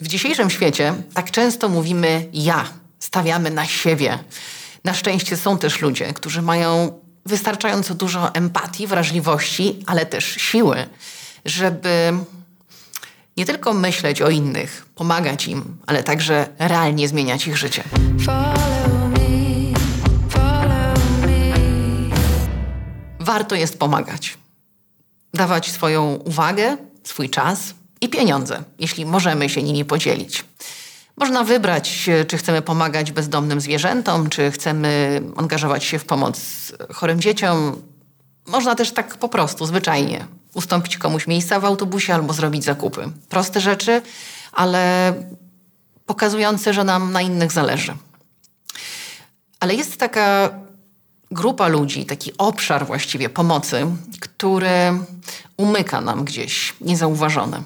W dzisiejszym świecie tak często mówimy ja, stawiamy na siebie. Na szczęście są też ludzie, którzy mają wystarczająco dużo empatii, wrażliwości, ale też siły, żeby nie tylko myśleć o innych, pomagać im, ale także realnie zmieniać ich życie. Warto jest pomagać. Dawać swoją uwagę, swój czas i pieniądze, jeśli możemy się nimi podzielić. Można wybrać, czy chcemy pomagać bezdomnym zwierzętom, czy chcemy angażować się w pomoc chorym dzieciom. Można też tak po prostu, zwyczajnie, ustąpić komuś miejsca w autobusie albo zrobić zakupy. Proste rzeczy, ale pokazujące, że nam na innych zależy. Ale jest taka grupa ludzi, taki obszar właściwie pomocy, który umyka nam gdzieś niezauważony.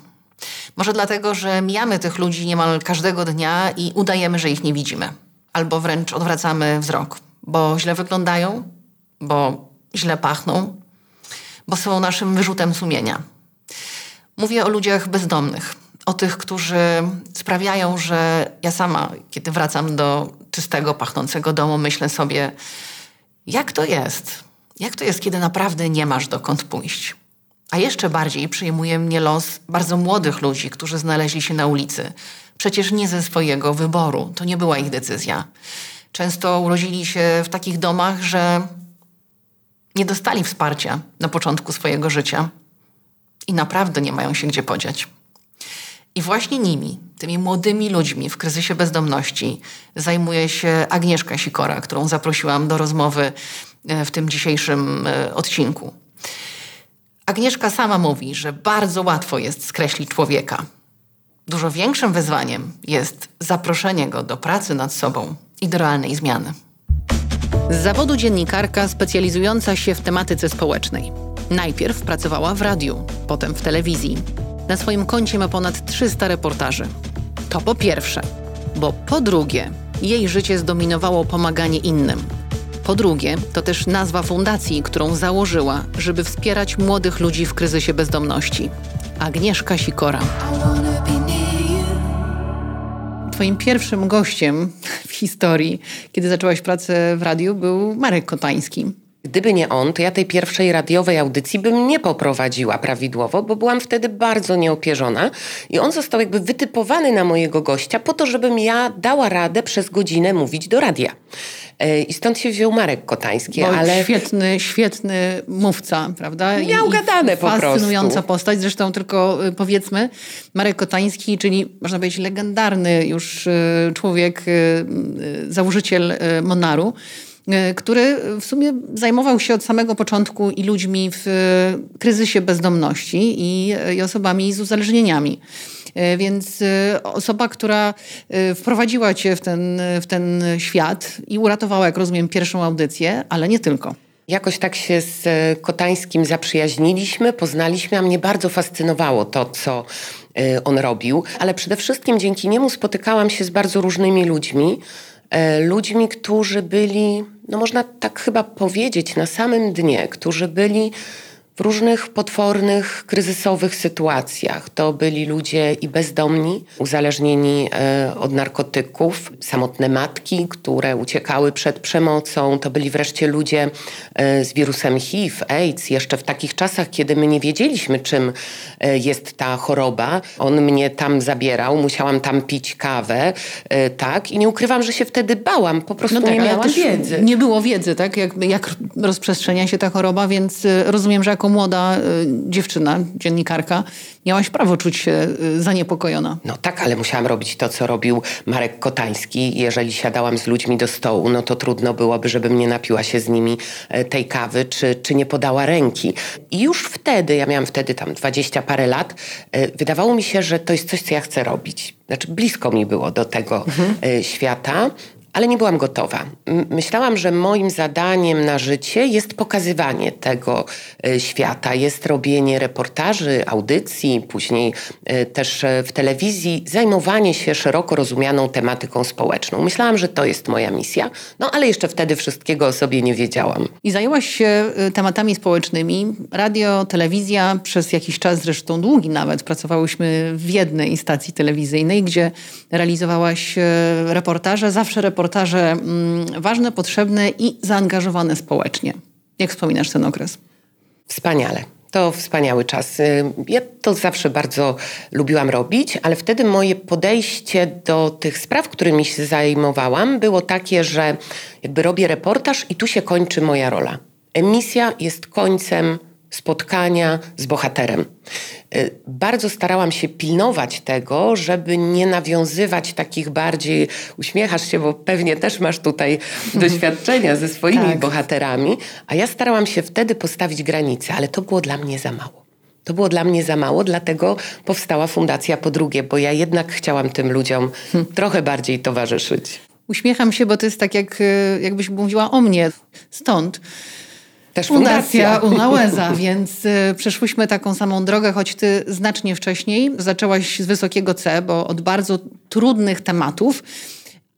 Może dlatego, że mijamy tych ludzi niemal każdego dnia i udajemy, że ich nie widzimy. Albo wręcz odwracamy wzrok, bo źle wyglądają, bo źle pachną, bo są naszym wyrzutem sumienia. Mówię o ludziach bezdomnych, o tych, którzy sprawiają, że ja sama, kiedy wracam do czystego, pachnącego domu, myślę sobie, jak to jest? Jak to jest, kiedy naprawdę nie masz dokąd pójść? A jeszcze bardziej przyjmuje mnie los bardzo młodych ludzi, którzy znaleźli się na ulicy. Przecież nie ze swojego wyboru, to nie była ich decyzja. Często urodzili się w takich domach, że nie dostali wsparcia na początku swojego życia i naprawdę nie mają się gdzie podziać. I właśnie nimi, tymi młodymi ludźmi w kryzysie bezdomności, zajmuje się Agnieszka Sikora, którą zaprosiłam do rozmowy e, w tym dzisiejszym e, odcinku. Agnieszka sama mówi, że bardzo łatwo jest skreślić człowieka. Dużo większym wyzwaniem jest zaproszenie go do pracy nad sobą i do realnej zmiany. Z zawodu dziennikarka specjalizująca się w tematyce społecznej. Najpierw pracowała w radiu, potem w telewizji. Na swoim koncie ma ponad 300 reportaży. To po pierwsze, bo po drugie, jej życie zdominowało pomaganie innym – po drugie, to też nazwa fundacji, którą założyła, żeby wspierać młodych ludzi w kryzysie bezdomności. Agnieszka Sikora. Twoim pierwszym gościem w historii, kiedy zaczęłaś pracę w radiu, był Marek Kotański. Gdyby nie on, to ja tej pierwszej radiowej audycji bym nie poprowadziła prawidłowo, bo byłam wtedy bardzo nieopierzona i on został jakby wytypowany na mojego gościa po to, żebym ja dała radę przez godzinę mówić do radia. E, I stąd się wziął Marek Kotański, Bo ale... Świetny, świetny mówca, prawda? Miał gadane po prostu. Fascynująca postać. Zresztą tylko y, powiedzmy, Marek Kotański, czyli można powiedzieć legendarny już y, człowiek, y, założyciel Monaru, który w sumie zajmował się od samego początku i ludźmi w kryzysie bezdomności i, i osobami z uzależnieniami. E, więc e, osoba, która e, wprowadziła cię w ten, w ten świat i uratowała, jak rozumiem, pierwszą audycję, ale nie tylko. Jakoś tak się z Kotańskim zaprzyjaźniliśmy, poznaliśmy, a mnie bardzo fascynowało to, co on robił, ale przede wszystkim dzięki niemu spotykałam się z bardzo różnymi ludźmi. Ludźmi, którzy byli, no można tak chyba powiedzieć, na samym dnie, którzy byli w różnych potwornych, kryzysowych sytuacjach. To byli ludzie i bezdomni, uzależnieni e, od narkotyków, samotne matki, które uciekały przed przemocą. To byli wreszcie ludzie e, z wirusem HIV, AIDS, jeszcze w takich czasach, kiedy my nie wiedzieliśmy, czym e, jest ta choroba. On mnie tam zabierał, musiałam tam pić kawę, tak? I nie ukrywam, że się wtedy bałam, po prostu no tak, nie miałam wiedzy. Nie było wiedzy, tak? Jak, jak rozprzestrzenia się ta choroba, więc rozumiem, że jako młoda y, dziewczyna, dziennikarka, miałaś prawo czuć się y, zaniepokojona. No tak, ale musiałam robić to, co robił Marek Kotański. Jeżeli siadałam z ludźmi do stołu, no to trudno byłoby, żebym nie napiła się z nimi e, tej kawy, czy, czy nie podała ręki. I już wtedy, ja miałam wtedy tam dwadzieścia parę lat, e, wydawało mi się, że to jest coś, co ja chcę robić. Znaczy blisko mi było do tego mhm. E, świata ale nie byłam gotowa. Myślałam, że moim zadaniem na życie jest pokazywanie tego e, świata, jest robienie reportaży, audycji, później e, też e, w telewizji, zajmowanie się szeroko rozumianą tematyką społeczną. Myślałam, że to jest moja misja, no ale jeszcze wtedy wszystkiego o sobie nie wiedziałam. I zajęłaś się tematami społecznymi. Radio, telewizja, przez jakiś czas, zresztą długi nawet, pracowałyśmy w jednej stacji telewizyjnej, gdzie realizowałaś reportaże, zawsze reportaże reportaże mm, ważne, potrzebne i zaangażowane społecznie. Jak wspominasz ten okres? Wspaniale. To wspaniały czas. Y, ja to zawsze bardzo lubiłam robić, ale wtedy moje podejście do tych spraw, którymi się zajmowałam, było takie, że jakby robię reportaż i tu się kończy moja rola. Emisja jest końcem spotkania z bohaterem. Y, bardzo starałam się pilnować tego, żeby nie nawiązywać takich bardziej, uśmiechasz się, bo pewnie też masz tutaj doświadczenia ze swoimi tak. bohaterami, a ja starałam się wtedy postawić granice, ale to było dla mnie za mało. To było dla mnie za mało, dlatego powstała Fundacja po drugie, bo ja jednak chciałam tym ludziom hmm. trochę bardziej towarzyszyć. Uśmiecham się, bo to jest tak, jak, y, jakbyś mówiła o mnie. Stąd też fundacja. fundacja Unałeza, więc y, przeszłyśmy taką samą drogę, choć ty znacznie wcześniej zaczęłaś z wysokiego C, bo od bardzo trudnych tematów,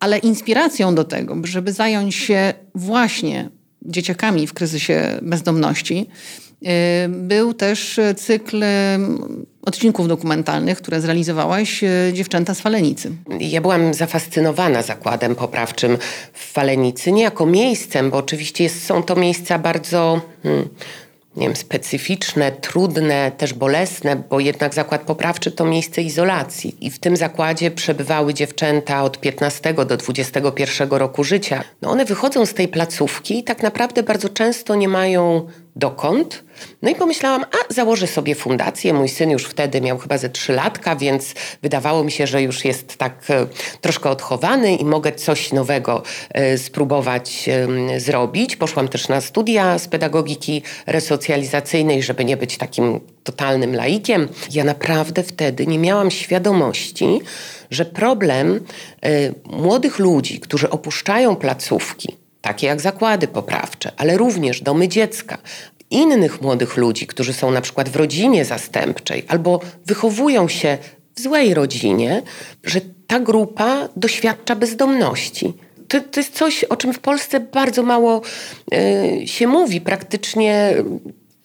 ale inspiracją do tego, żeby zająć się właśnie dzieciakami w kryzysie bezdomności, był też cykl odcinków dokumentalnych, które zrealizowałaś, e, Dziewczęta z Falenicy. Ja byłam zafascynowana zakładem poprawczym w Falenicy, nie jako miejscem, bo oczywiście jest, są to miejsca bardzo... Hmm, nie wiem, specyficzne, trudne, też bolesne, bo jednak zakład poprawczy to miejsce izolacji. I w tym zakładzie przebywały dziewczęta od 15 do 21 roku życia. No one wychodzą z tej placówki i tak naprawdę bardzo często nie mają dokąd. No i pomyślałam, a założę sobie fundację. Mój syn już wtedy miał chyba ze trzy latka, więc wydawało mi się, że już jest tak e, troszkę odchowany i mogę coś nowego e, spróbować zrobić. Poszłam też na studia z pedagogiki resocjalizacyjnej, żeby nie być takim totalnym laikiem. Ja naprawdę wtedy nie miałam świadomości, że problem e, młodych ludzi, którzy opuszczają placówki, takie jak zakłady poprawcze, ale również domy dziecka, innych młodych ludzi, którzy są na przykład w rodzinie zastępczej albo wychowują się w złej rodzinie, że ta grupa doświadcza bezdomności. To, to jest coś, o czym w Polsce bardzo mało y, się mówi, praktycznie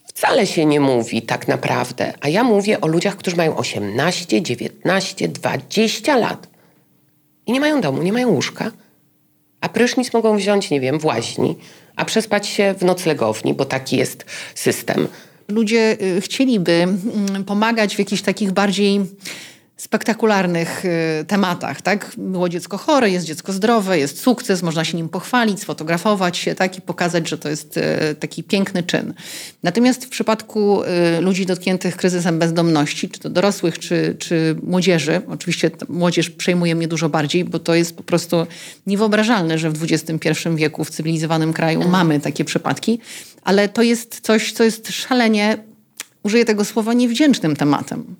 wcale się nie mówi tak naprawdę. A ja mówię o ludziach, którzy mają 18, 19, 20 lat i nie mają domu, nie mają łóżka a prysznic mogą wziąć, nie wiem, w łaźni, a przespać się w noclegowni, bo taki jest system. Ludzie y, chcieliby mm, pomagać w jakichś takich bardziej spektakularnych y, tematach, tak? Było dziecko chore, jest dziecko zdrowe, jest sukces, można się nim pochwalić, sfotografować się, tak? I pokazać, że to jest y, taki piękny czyn. Natomiast w przypadku y, ludzi dotkniętych kryzysem bezdomności, czy to dorosłych, czy, czy młodzieży, oczywiście młodzież przejmuje mnie dużo bardziej, bo to jest po prostu niewyobrażalne, że w XXI wieku w cywilizowanym kraju mhm. mamy takie przypadki, ale to jest coś, co jest szalenie, użyję tego słowa, niewdzięcznym tematem.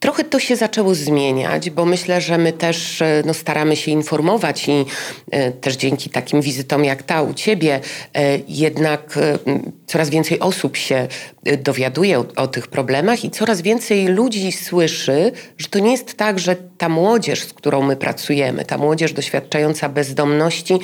Trochę to się zaczęło zmieniać, bo myślę, że my też e, no, staramy się informować i e, też dzięki takim wizytom jak ta u ciebie, e, jednak e, coraz więcej osób się e, dowiaduje o, o, tych problemach i coraz więcej ludzi słyszy, że to nie jest tak, że ta młodzież, z którą my pracujemy, ta młodzież doświadczająca bezdomności,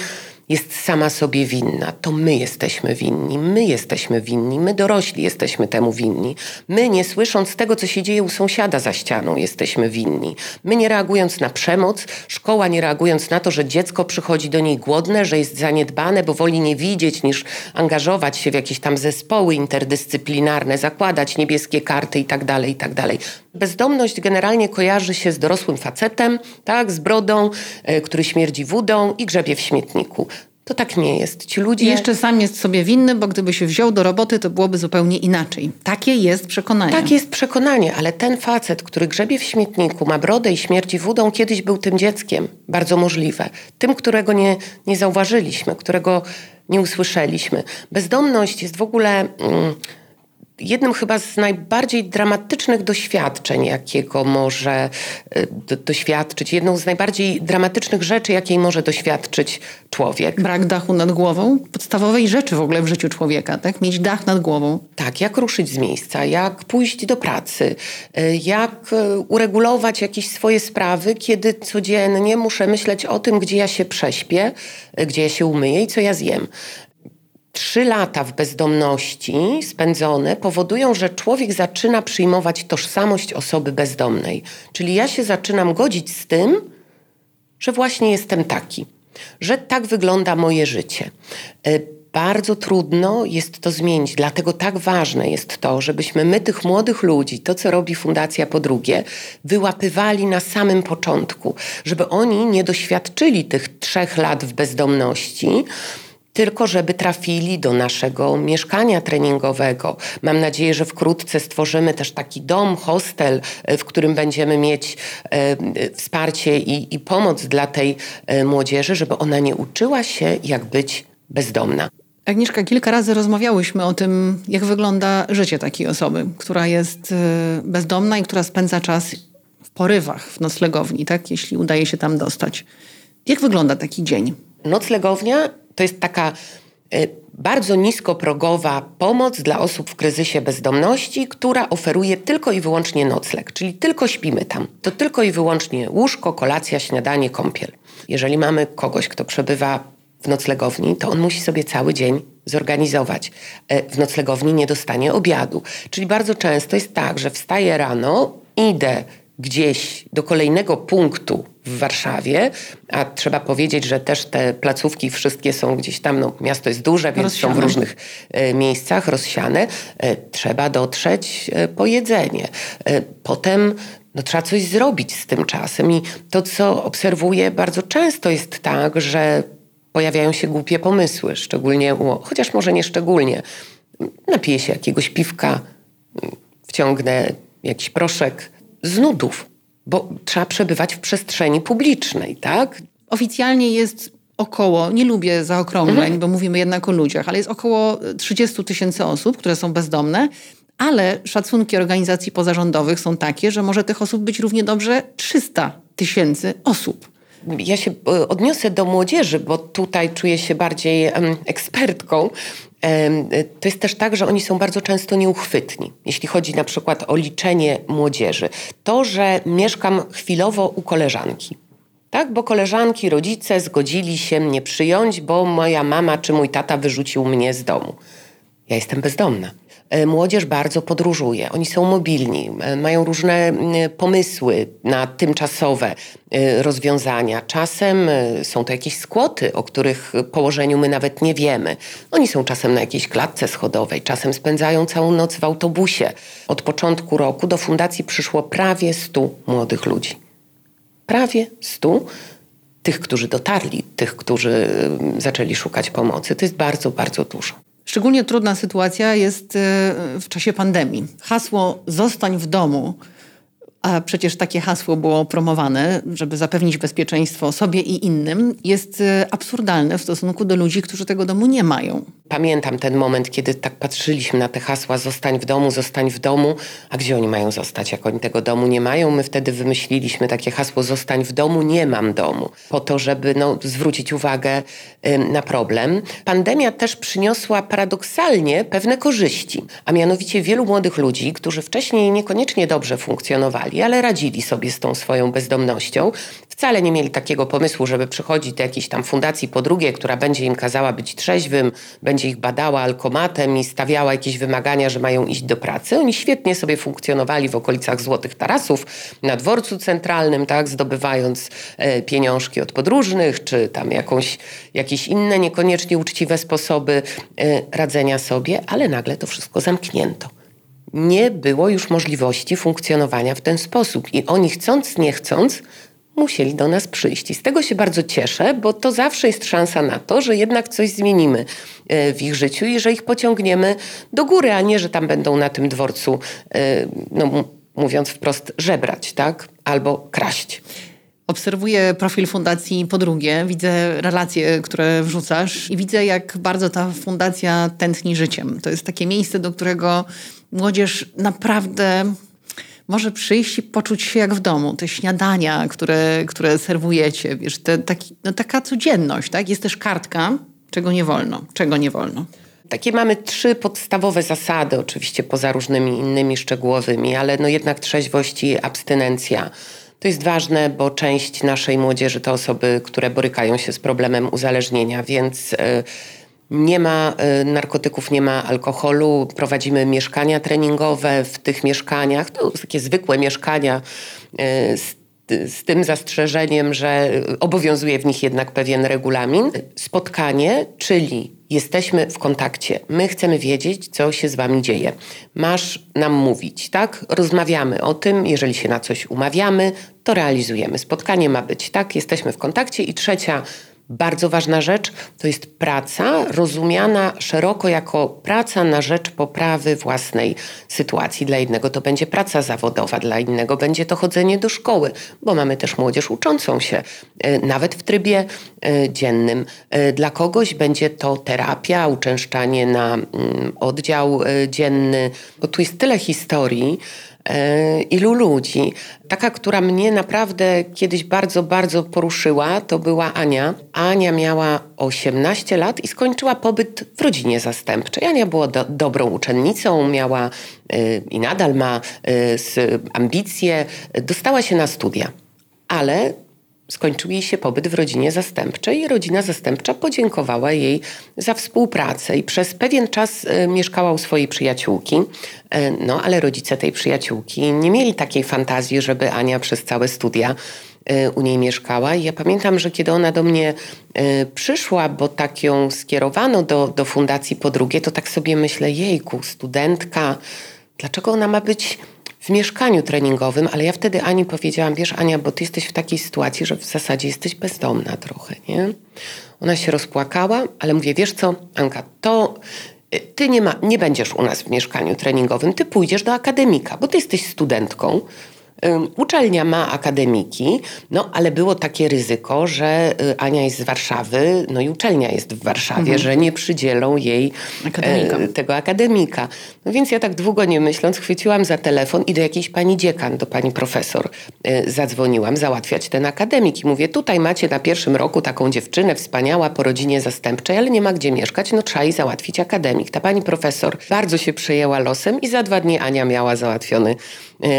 jest sama sobie winna. To my jesteśmy winni, my jesteśmy winni, my dorośli jesteśmy temu winni. My, nie słysząc tego, co się dzieje u sąsiada za ścianą, jesteśmy winni. My, nie reagując na przemoc, szkoła nie reagując na to, że dziecko przychodzi do niej głodne, że jest zaniedbane, bo woli nie widzieć niż angażować się w jakieś tam zespoły interdyscyplinarne, zakładać niebieskie karty itd., tak itd. Tak Bezdomność generalnie kojarzy się z dorosłym facetem, tak, z brodą, y, który śmierdzi wódą i grzebie w śmietniku. To tak nie jest. Ci ludzie. I jeszcze sam jest sobie winny, bo gdyby się wziął do roboty, to byłoby zupełnie inaczej. Takie jest przekonanie. Tak jest przekonanie, ale ten facet, który grzebie w śmietniku, ma brodę i śmierdzi wódą, kiedyś był tym dzieckiem. Bardzo możliwe. Tym, którego nie, nie zauważyliśmy, którego nie usłyszeliśmy. Bezdomność jest w ogóle. Mm, jednym chyba z najbardziej dramatycznych doświadczeń, jakiego może y, do, doświadczyć, jedną z najbardziej dramatycznych rzeczy, jakiej może doświadczyć człowiek. Brak dachu nad głową, podstawowej rzeczy w ogóle w życiu człowieka, tak? Mieć dach nad głową. Tak, jak ruszyć z miejsca, jak pójść do pracy, y, jak y, uregulować jakieś swoje sprawy, kiedy codziennie muszę myśleć o tym, gdzie ja się prześpię, gdzie ja się umyję i co ja zjem trzy lata w bezdomności spędzone powodują, że człowiek zaczyna przyjmować tożsamość osoby bezdomnej. Czyli ja się zaczynam godzić z tym, że właśnie jestem taki, że tak wygląda moje życie. E, bardzo trudno jest to zmienić, dlatego tak ważne jest to, żebyśmy my, tych młodych ludzi, to co robi Fundacja po drugie, wyłapywali na samym początku, żeby oni nie doświadczyli tych trzech lat w bezdomności, tylko żeby trafili do naszego mieszkania treningowego. Mam nadzieję, że wkrótce stworzymy też taki dom, hostel, e, w którym będziemy mieć e, wsparcie i, i pomoc dla tej e, młodzieży, żeby ona nie uczyła się, jak być bezdomna. Agnieszka, kilka razy rozmawiałyśmy o tym, jak wygląda życie takiej osoby, która jest bezdomna i która spędza czas w porywach, w noclegowni, tak? jeśli udaje się tam dostać. Jak wygląda taki dzień? Noclegownia to jest taka e, bardzo niskoprogowa pomoc dla osób w kryzysie bezdomności, która oferuje tylko i wyłącznie nocleg, czyli tylko śpimy tam. To tylko i wyłącznie łóżko, kolacja, śniadanie, kąpiel. Jeżeli mamy kogoś, kto przebywa w noclegowni, to on musi sobie cały dzień zorganizować. E, w noclegowni nie dostanie obiadu. Czyli bardzo często jest tak, że wstaję rano, idę gdzieś do kolejnego punktu w Warszawie, a trzeba powiedzieć, że też te placówki wszystkie są gdzieś tam, no miasto jest duże, więc rozsiane. są w różnych e, miejscach rozsiane. E, trzeba dotrzeć e, po jedzenie. Potem no, trzeba coś zrobić z tym czasem i to, co obserwuję bardzo często jest tak, że pojawiają się głupie pomysły, szczególnie, u, chociaż może nie szczególnie. Napiję się jakiegoś piwka, wciągnę jakiś proszek, z nudów, bo trzeba przebywać w przestrzeni publicznej, tak? Oficjalnie jest około, nie lubię zaokrągleń, mhm. bo mówimy jednak o ludziach, ale jest około 30 tysięcy osób, które są bezdomne, ale szacunki organizacji pozarządowych są takie, że może tych osób być równie dobrze 300 tysięcy osób. Ja się e, odniosę do młodzieży, bo tutaj czuję się bardziej ekspertką to jest też tak, że oni są bardzo często nieuchwytni, jeśli chodzi na przykład o liczenie młodzieży. To, że mieszkam chwilowo u koleżanki. Tak, bo koleżanki, rodzice zgodzili się mnie przyjąć, bo moja mama czy mój tata wyrzucił mnie z domu. Ja jestem bezdomna. E, młodzież bardzo podróżuje, oni są mobilni, e, mają różne pomysły na tymczasowe e, rozwiązania. Czasem są to jakieś skłoty, o których położeniu my nawet nie wiemy. Oni są czasem na jakiejś klatce schodowej, czasem spędzają całą noc w autobusie. Od początku roku do fundacji przyszło prawie 100 młodych ludzi. Prawie 100 tych, którzy dotarli, tych, którzy zaczęli szukać pomocy. To jest bardzo, bardzo dużo. Szczególnie trudna sytuacja jest e, w czasie pandemii. Hasło zostań w domu a przecież takie hasło było promowane, żeby zapewnić bezpieczeństwo sobie i innym, jest e, absurdalne w stosunku do ludzi, którzy tego domu nie mają. Pamiętam ten moment, kiedy tak patrzyliśmy na te hasła zostań w domu, zostań w domu, a gdzie oni mają zostać, jak oni tego domu nie mają? My wtedy wymyśliliśmy takie hasło zostań w domu, nie mam domu, po to, żeby no, zwrócić uwagę na problem. Pandemia też przyniosła paradoksalnie pewne korzyści, a mianowicie wielu młodych ludzi, którzy wcześniej niekoniecznie dobrze funkcjonowali, ale radzili sobie z tą swoją bezdomnością. Wcale nie mieli takiego pomysłu, żeby przychodzić do jakiejś tam fundacji po drugie, która będzie im kazała być trzeźwym, będzie ich badała alkomatem i stawiała jakieś wymagania, że mają iść do pracy. Oni świetnie sobie funkcjonowali w okolicach Złotych Tarasów, na dworcu centralnym, tak, zdobywając e, pieniążki od podróżnych, czy tam jakąś, jakieś inne niekoniecznie uczciwe sposoby e, radzenia sobie, ale nagle to wszystko zamknięto nie było już możliwości funkcjonowania w ten sposób. I oni chcąc, nie chcąc, musieli do nas przyjść. I z tego się bardzo cieszę, bo to zawsze jest szansa na to, że jednak coś zmienimy e, w ich życiu i że ich pociągniemy do góry, a nie, że tam będą na tym dworcu, e, no, mówiąc wprost, żebrać, tak? Albo kraść. Obserwuję profil fundacji po drugie, widzę relacje, które wrzucasz i widzę, jak bardzo ta fundacja tętni życiem. To jest takie miejsce, do którego młodzież naprawdę może przyjść i poczuć się jak w domu. Te śniadania, które, które serwujecie, wiesz, te, taki, no taka codzienność, tak? Jest też kartka, czego nie wolno, czego nie wolno. Takie mamy trzy podstawowe zasady, oczywiście poza różnymi innymi szczegółowymi, ale no jednak trzeźwość i abstynencja. To jest ważne, bo część naszej młodzieży to osoby, które borykają się z problemem uzależnienia, więc e, nie ma e, narkotyków, nie ma alkoholu. Prowadzimy mieszkania treningowe. W tych mieszkaniach, to takie zwykłe mieszkania e, z z tym zastrzeżeniem, że obowiązuje w nich jednak pewien regulamin. Spotkanie, czyli jesteśmy w kontakcie. My chcemy wiedzieć, co się z wami dzieje. Masz nam mówić, tak? Rozmawiamy o tym, jeżeli się na coś umawiamy, to realizujemy. Spotkanie ma być, tak? Jesteśmy w kontakcie. I trzecia bardzo ważna rzecz to jest praca rozumiana szeroko jako praca na rzecz poprawy własnej sytuacji. Dla jednego to będzie praca zawodowa, dla innego będzie to chodzenie do szkoły, bo mamy też młodzież uczącą się, e, nawet w trybie e, dziennym. E, dla kogoś będzie to terapia, uczęszczanie na mm, oddział dzienny, bo tu jest tyle historii ilu ludzi. Taka, która mnie naprawdę kiedyś bardzo, bardzo poruszyła, to była Ania. Ania miała 18 lat i skończyła pobyt w rodzinie zastępczej. Ania była do, dobrą uczennicą, miała y, i nadal ma y, ambicje, dostała się na studia. Ale skończył jej się pobyt w rodzinie zastępczej i rodzina zastępcza podziękowała jej za współpracę i przez pewien czas e, mieszkała u swojej przyjaciółki. E, no, ale rodzice tej przyjaciółki nie mieli takiej fantazji, żeby Ania przez całe studia e, u niej mieszkała. I ja pamiętam, że kiedy ona do mnie przyszła, bo tak ją skierowano do, do Fundacji po drugie, to tak sobie myślę, jejku, studentka, dlaczego ona ma być w mieszkaniu treningowym, ale ja wtedy Ani powiedziałam, wiesz Ania, bo ty jesteś w takiej sytuacji, że w zasadzie jesteś bezdomna trochę, nie? Ona się rozpłakała, ale mówię, wiesz co, Anka, to y, ty nie, ma, nie będziesz u nas w mieszkaniu treningowym, ty pójdziesz do akademika, bo ty jesteś studentką, Uczelnia ma akademiki, no ale było takie ryzyko, że y, Ania jest z Warszawy, no i uczelnia jest w Warszawie, mhm. że nie przydzielą jej akademika. E, tego akademika. No więc ja tak długo nie myśląc chwyciłam za telefon i do jakiejś pani dziekan, do pani profesor e, zadzwoniłam załatwiać ten akademik i mówię, tutaj macie na pierwszym roku taką dziewczynę wspaniała po rodzinie zastępczej, ale nie ma gdzie mieszkać, no trzeba jej załatwić akademik. Ta pani profesor bardzo się przejęła losem i za dwa dni Ania miała załatwiony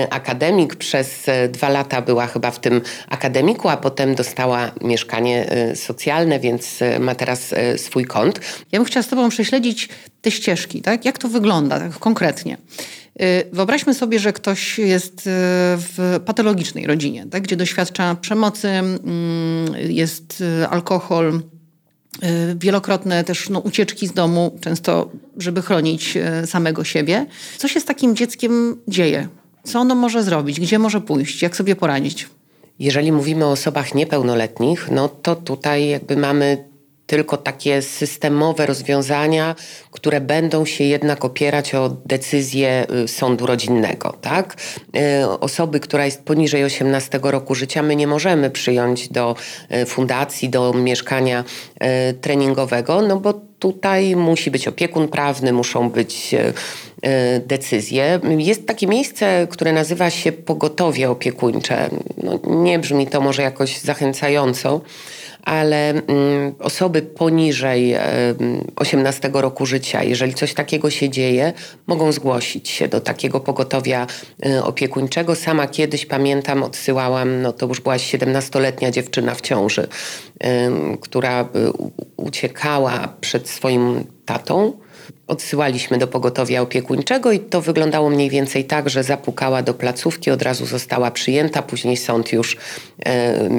akademik przez e, dwa lata była chyba w tym akademiku, a potem dostała mieszkanie e, socjalne, więc e, ma teraz swój kąt. Ja bym chciała z Tobą prześledzić te ścieżki, tak? Jak to wygląda tak konkretnie? Wyobraźmy sobie, że ktoś jest w patologicznej rodzinie, tak? gdzie doświadcza przemocy, mm, jest alkohol, wielokrotne też no, ucieczki z domu, często żeby chronić samego siebie. Co się z takim dzieckiem dzieje? Co ono może zrobić? Gdzie może pójść? Jak sobie poradzić? Jeżeli mówimy o osobach niepełnoletnich, no to tutaj jakby mamy tylko takie systemowe rozwiązania, które będą się jednak opierać o decyzję y, sądu rodzinnego. Tak? Y, osoby, która jest poniżej 18 roku życia, my nie możemy przyjąć do y, fundacji, do mieszkania treningowego, no bo tutaj musi być opiekun prawny, muszą być decyzje. Jest takie miejsce, które nazywa się pogotowie opiekuńcze. No, nie brzmi to może jakoś zachęcająco ale mm, osoby poniżej 18 roku życia, jeżeli coś takiego się dzieje, mogą zgłosić się do takiego pogotowia y, opiekuńczego. Sama kiedyś pamiętam, odsyłałam, no to już była 17-letnia dziewczyna w ciąży, która uciekała przed swoim tatą odsyłaliśmy do pogotowia opiekuńczego i to wyglądało mniej więcej tak, że zapukała do placówki, od razu została przyjęta, później sąd już e,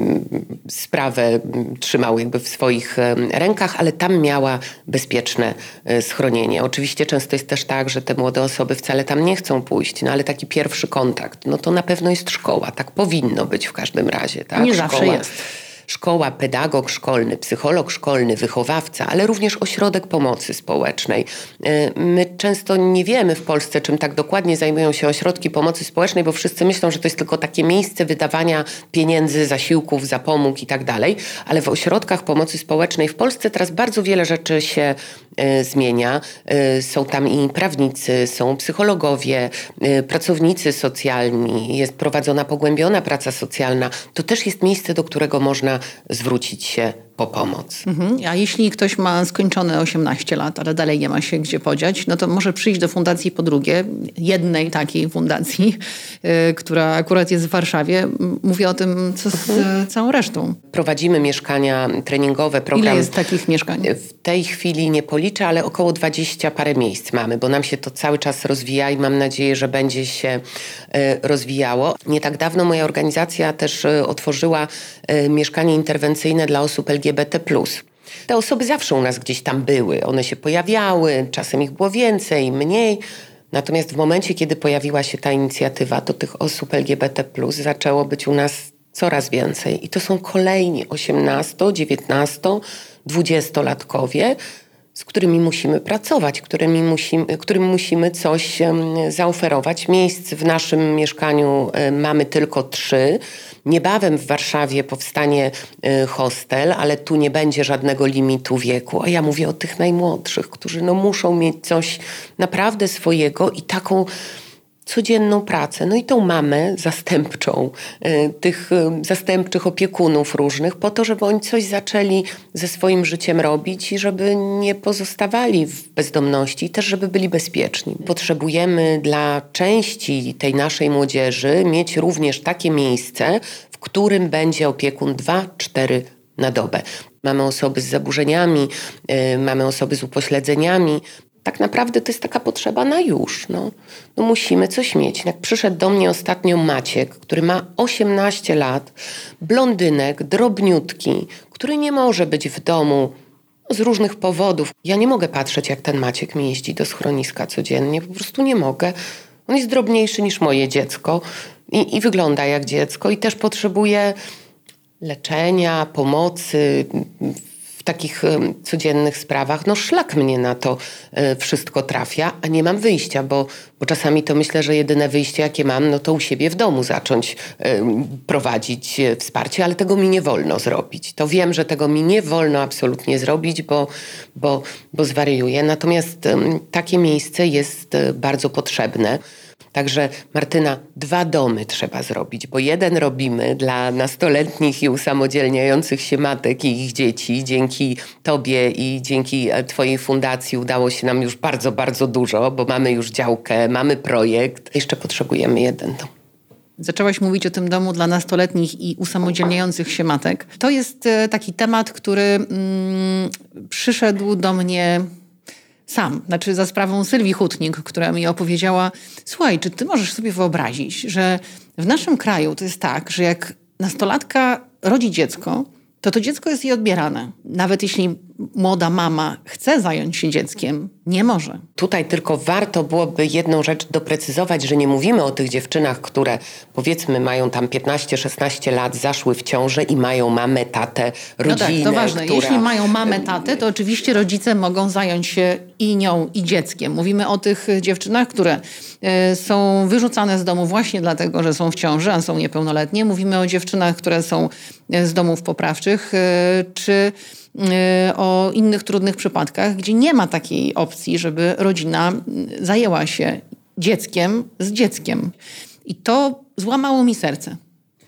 sprawę trzymał jakby w swoich rękach, ale tam miała bezpieczne e, schronienie. Oczywiście często jest też tak, że te młode osoby wcale tam nie chcą pójść, no ale taki pierwszy kontakt, no to na pewno jest szkoła, tak powinno być w każdym razie. Tak? Nie szkoła. zawsze jest szkoła, pedagog szkolny, psycholog szkolny, wychowawca, ale również ośrodek pomocy społecznej. E, my często nie wiemy w Polsce, czym tak dokładnie zajmują się ośrodki pomocy społecznej, bo wszyscy myślą, że to jest tylko takie miejsce wydawania pieniędzy, zasiłków, zapomóg i tak dalej, ale w ośrodkach pomocy społecznej w Polsce teraz bardzo wiele rzeczy się e, zmienia. E, są tam i prawnicy, są psychologowie, pracownicy socjalni, jest prowadzona pogłębiona praca socjalna. To też jest miejsce, do którego można zwrócić się po pomoc. Mhm. A jeśli ktoś ma skończone 18 lat, ale dalej nie ma się gdzie podziać, no to może przyjść do fundacji po drugie, jednej takiej fundacji, yy, która akurat jest w Warszawie. Mówię o tym, co z mhm. całą resztą. Prowadzimy mieszkania treningowe, program. Ile jest takich mieszkań? W tej chwili nie policzę, ale około 20 parę miejsc mamy, bo nam się to cały czas rozwija i mam nadzieję, że będzie się yy, rozwijało. Nie tak dawno moja organizacja też otworzyła mieszkanie interwencyjne dla osób LGBT LGBT. Te osoby zawsze u nas gdzieś tam były, one się pojawiały, czasem ich było więcej, mniej. Natomiast w momencie, kiedy pojawiła się ta inicjatywa, to tych osób LGBT zaczęło być u nas coraz więcej. I to są kolejni 18, 19, 20-latkowie, z którymi musimy pracować, którymi musimy, którym musimy coś zaoferować. Miejsc w naszym mieszkaniu mamy tylko trzy. Niebawem w Warszawie powstanie y, hostel, ale tu nie będzie żadnego limitu wieku. A ja mówię o tych najmłodszych, którzy no muszą mieć coś naprawdę swojego i taką codzienną pracę. No i tą mamę zastępczą, y, tych y, zastępczych opiekunów różnych, po to, żeby oni coś zaczęli ze swoim życiem robić i żeby nie pozostawali w bezdomności, też żeby byli bezpieczni. Potrzebujemy dla części tej naszej młodzieży mieć również takie miejsce, w którym będzie opiekun 2-4 na dobę. Mamy osoby z zaburzeniami, yy, mamy osoby z upośledzeniami, tak naprawdę to jest taka potrzeba na już. No, no musimy coś mieć. Jak przyszedł do mnie ostatnio Maciek, który ma 18 lat, blondynek, drobniutki, który nie może być w domu z różnych powodów. Ja nie mogę patrzeć, jak ten Maciek mi jeździ do schroniska codziennie. Po prostu nie mogę. On jest drobniejszy niż moje dziecko i, i wygląda jak dziecko i też potrzebuje leczenia, pomocy, takich codziennych sprawach, no szlak mnie na to e, wszystko trafia, a nie mam wyjścia, bo, bo czasami to myślę, że jedyne wyjście, jakie mam, no to u siebie w domu zacząć prowadzić e, wsparcie, ale tego mi nie wolno zrobić. To wiem, że tego mi nie wolno absolutnie zrobić, bo, bo, bo zwariuję. Natomiast takie miejsce jest e, bardzo potrzebne. Także Martyna, dwa domy trzeba zrobić, bo jeden robimy dla nastoletnich i usamodzielniających się matek i ich dzieci. Dzięki Tobie i dzięki e, Twojej fundacji udało się nam już bardzo, bardzo dużo, bo mamy już działkę, mamy projekt. Jeszcze potrzebujemy jeden dom. Zaczęłaś mówić o tym domu dla nastoletnich i usamodzielniających się matek. To jest e, taki temat, który mm, przyszedł do mnie sam, znaczy za sprawą Sylwii Hutnik, która mi opowiedziała, słuchaj, czy ty możesz sobie wyobrazić, że w naszym kraju to jest tak, że jak nastolatka rodzi dziecko, to to dziecko jest jej odbierane. Nawet jeśli młoda mama chce zająć się dzieckiem, nie może. Tutaj tylko warto byłoby jedną rzecz doprecyzować, że nie mówimy o tych dziewczynach, które powiedzmy mają tam 15-16 lat, zaszły w ciążę i mają mamę, tatę, rodzinę. No tak, to ważne. Która... Jeśli mają mamę, tatę, to oczywiście rodzice mogą zająć się i nią, i dzieckiem. Mówimy o tych dziewczynach, które e, są wyrzucane z domu właśnie dlatego, że są w ciąży, a są niepełnoletnie. Mówimy o dziewczynach, które są z domów poprawczych, e, czy e, o innych trudnych przypadkach, gdzie nie ma takiej opcji, żeby rodzina zajęła się dzieckiem z dzieckiem. I to złamało mi serce.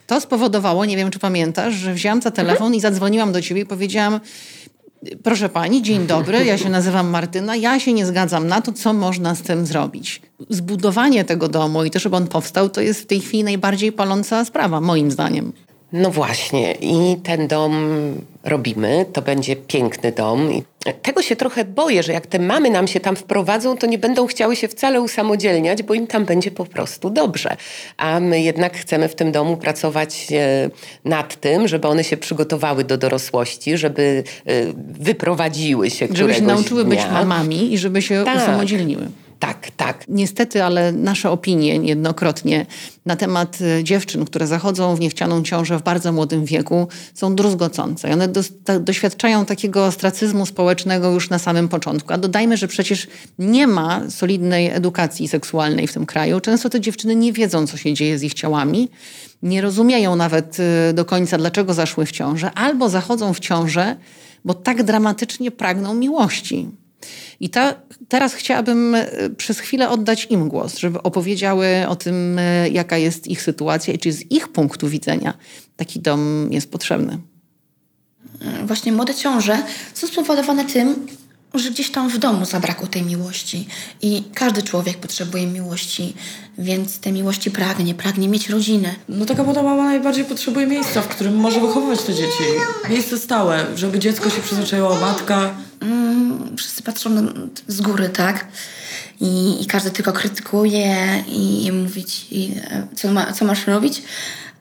To spowodowało, nie wiem czy pamiętasz, że wzięłam za telefon i zadzwoniłam do ciebie i powiedziałam: Proszę pani, dzień dobry, ja się nazywam Martyna, ja się nie zgadzam na to, co można z tym zrobić. Zbudowanie tego domu i to, żeby on powstał, to jest w tej chwili najbardziej paląca sprawa, moim zdaniem. No właśnie, i ten dom robimy, to będzie piękny dom. I tego się trochę boję, że jak te mamy nam się tam wprowadzą, to nie będą chciały się wcale usamodzielniać, bo im tam będzie po prostu dobrze. A my jednak chcemy w tym domu pracować e, nad tym, żeby one się przygotowały do dorosłości, żeby e, wyprowadziły się Żeby się nauczyły dnia. być mamami i żeby się tak. usamodzielniły. Tak, tak. Niestety, ale nasze opinie niejednokrotnie na temat y, dziewczyn, które zachodzą w niechcianą ciążę w bardzo młodym wieku są druzgocące. I one do, ta, doświadczają takiego ostracyzmu społecznego już na samym początku. A dodajmy, że przecież nie ma solidnej edukacji seksualnej w tym kraju. Często te dziewczyny nie wiedzą, co się dzieje z ich ciałami nie rozumieją nawet y, do końca, dlaczego zaszły w ciążę, albo zachodzą w ciążę, bo tak dramatycznie pragną miłości. I ta, teraz chciałabym y, przez chwilę oddać im głos, żeby opowiedziały o tym, y, jaka jest ich sytuacja i czy z ich punktu widzenia taki dom jest potrzebny. Właśnie młode ciąże są spowodowane tym, że gdzieś tam w domu zabrakło tej miłości. I każdy człowiek potrzebuje miłości, więc tej miłości pragnie, pragnie mieć rodzinę. No taka młoda mama najbardziej potrzebuje miejsca, w którym może wychowywać te dzieci. Miejsce stałe, żeby dziecko się przyzwyczaiło, matka. Mm, wszyscy patrzą z góry, tak? I, I każdy tylko krytykuje i, i mówić, i, e, co, ma, co masz robić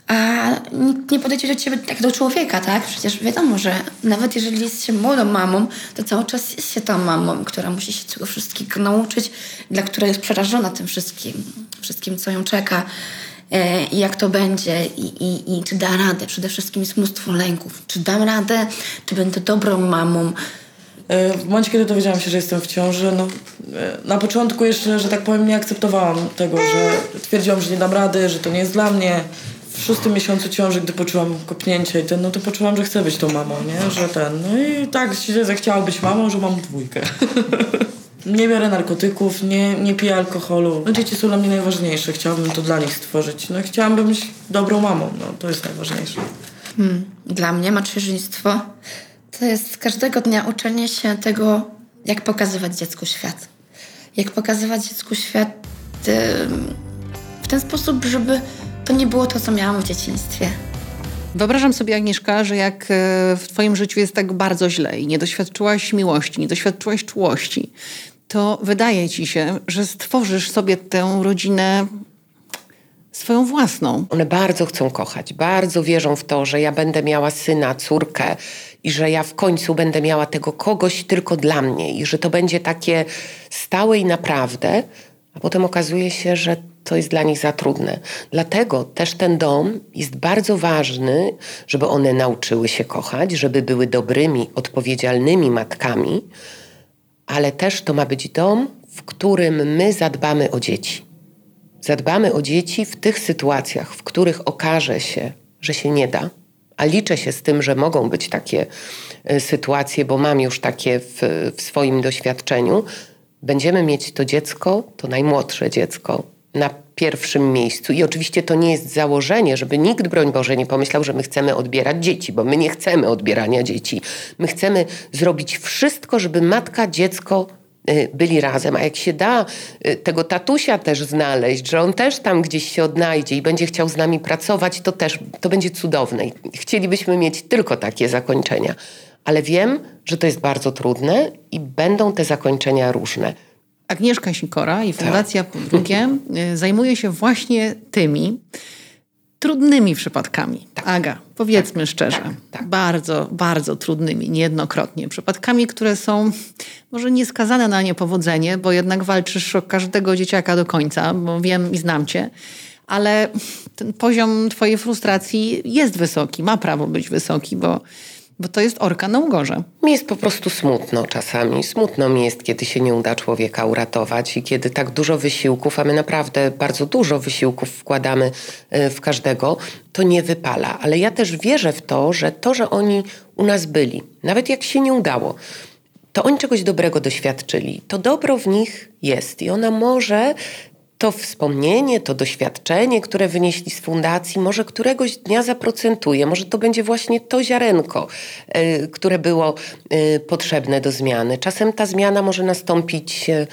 a nikt nie podejdzie do ciebie jak do człowieka, tak? Przecież wiadomo, że nawet jeżeli jest się młodą mamą, to cały czas jest się tą mamą, która musi się tego wszystkiego nauczyć, dla której jest przerażona tym wszystkim, wszystkim, co ją czeka e, i jak to będzie i, i, i czy da radę. Przede wszystkim jest mnóstwo lęków. Czy dam radę, czy będę dobrą mamą, w momencie, kiedy dowiedziałam się, że jestem w ciąży, no, e, na początku jeszcze, że tak powiem, nie akceptowałam tego, że twierdziłam, że nie dam rady, że to nie jest dla mnie, w szóstym miesiącu ciąży, gdy poczułam kopnięcie i ten, no to poczułam, że chcę być tą mamą, nie? Że ten, no i tak się zachciała być mamą, że mam dwójkę. nie biorę narkotyków, nie, nie piję alkoholu. No dzieci są dla mnie najważniejsze, chciałabym to dla nich stworzyć. No chciałabym być dobrą mamą, no to jest najważniejsze. Hmm. Dla mnie macierzyństwo to jest każdego dnia uczenie się tego, jak pokazywać dziecku świat. Jak pokazywać dziecku świat w ten sposób, żeby to nie było to, co miałam w dzieciństwie. Wyobrażam sobie, Agnieszka, że jak e, w Twoim życiu jest tak bardzo źle i nie doświadczyłaś miłości, nie doświadczyłaś czułości, to wydaje Ci się, że stworzysz sobie tę rodzinę swoją własną. One bardzo chcą kochać, bardzo wierzą w to, że ja będę miała syna, córkę i że ja w końcu będę miała tego kogoś tylko dla mnie i że to będzie takie stałe i naprawdę, a potem okazuje się, że to jest dla nich za trudne. Dlatego też ten dom jest bardzo ważny, żeby one nauczyły się kochać, żeby były dobrymi, odpowiedzialnymi matkami, ale też to ma być dom, w którym my zadbamy o dzieci. Zadbamy o dzieci w tych sytuacjach, w których okaże się, że się nie da, a liczę się z tym, że mogą być takie e, sytuacje, bo mam już takie w, w swoim doświadczeniu. Będziemy mieć to dziecko, to najmłodsze dziecko, na pierwszym miejscu. I oczywiście to nie jest założenie, żeby nikt, broń Boże, nie pomyślał, że my chcemy odbierać dzieci, bo my nie chcemy odbierania dzieci. My chcemy zrobić wszystko, żeby matka, dziecko byli razem, a jak się da y, tego tatusia też znaleźć, że on też tam gdzieś się odnajdzie i będzie chciał z nami pracować, to też to będzie cudowne. Chcielibyśmy mieć tylko takie zakończenia. Ale wiem, że to jest bardzo trudne i będą te zakończenia różne. Agnieszka Sikora i Fundacja tak. Drugie y, zajmuje się właśnie tymi trudnymi przypadkami. Tak. Aga, powiedzmy tak. szczerze, tak. tak. bardzo, bardzo trudnymi, niejednokrotnie. Przypadkami, które są może nieskazane na niepowodzenie, bo jednak walczysz o każdego dzieciaka do końca, bo wiem i znam cię, ale ten poziom twojej frustracji jest wysoki, ma prawo być wysoki, bo bo to jest orka na ugorze. Mi jest po prostu smutno czasami. Smutno mi jest, kiedy się nie uda człowieka uratować i kiedy tak dużo wysiłków, a my naprawdę bardzo dużo wysiłków wkładamy e, w każdego, to nie wypala. Ale ja też wierzę w to, że to, że oni u nas byli, nawet jak się nie udało, to oni czegoś dobrego doświadczyli. To dobro w nich jest i ona może to wspomnienie, to doświadczenie, które wynieśli z fundacji, może któregoś dnia zaprocentuje, może to będzie właśnie to ziarenko, y, które było y, potrzebne do zmiany. Czasem ta zmiana może nastąpić y,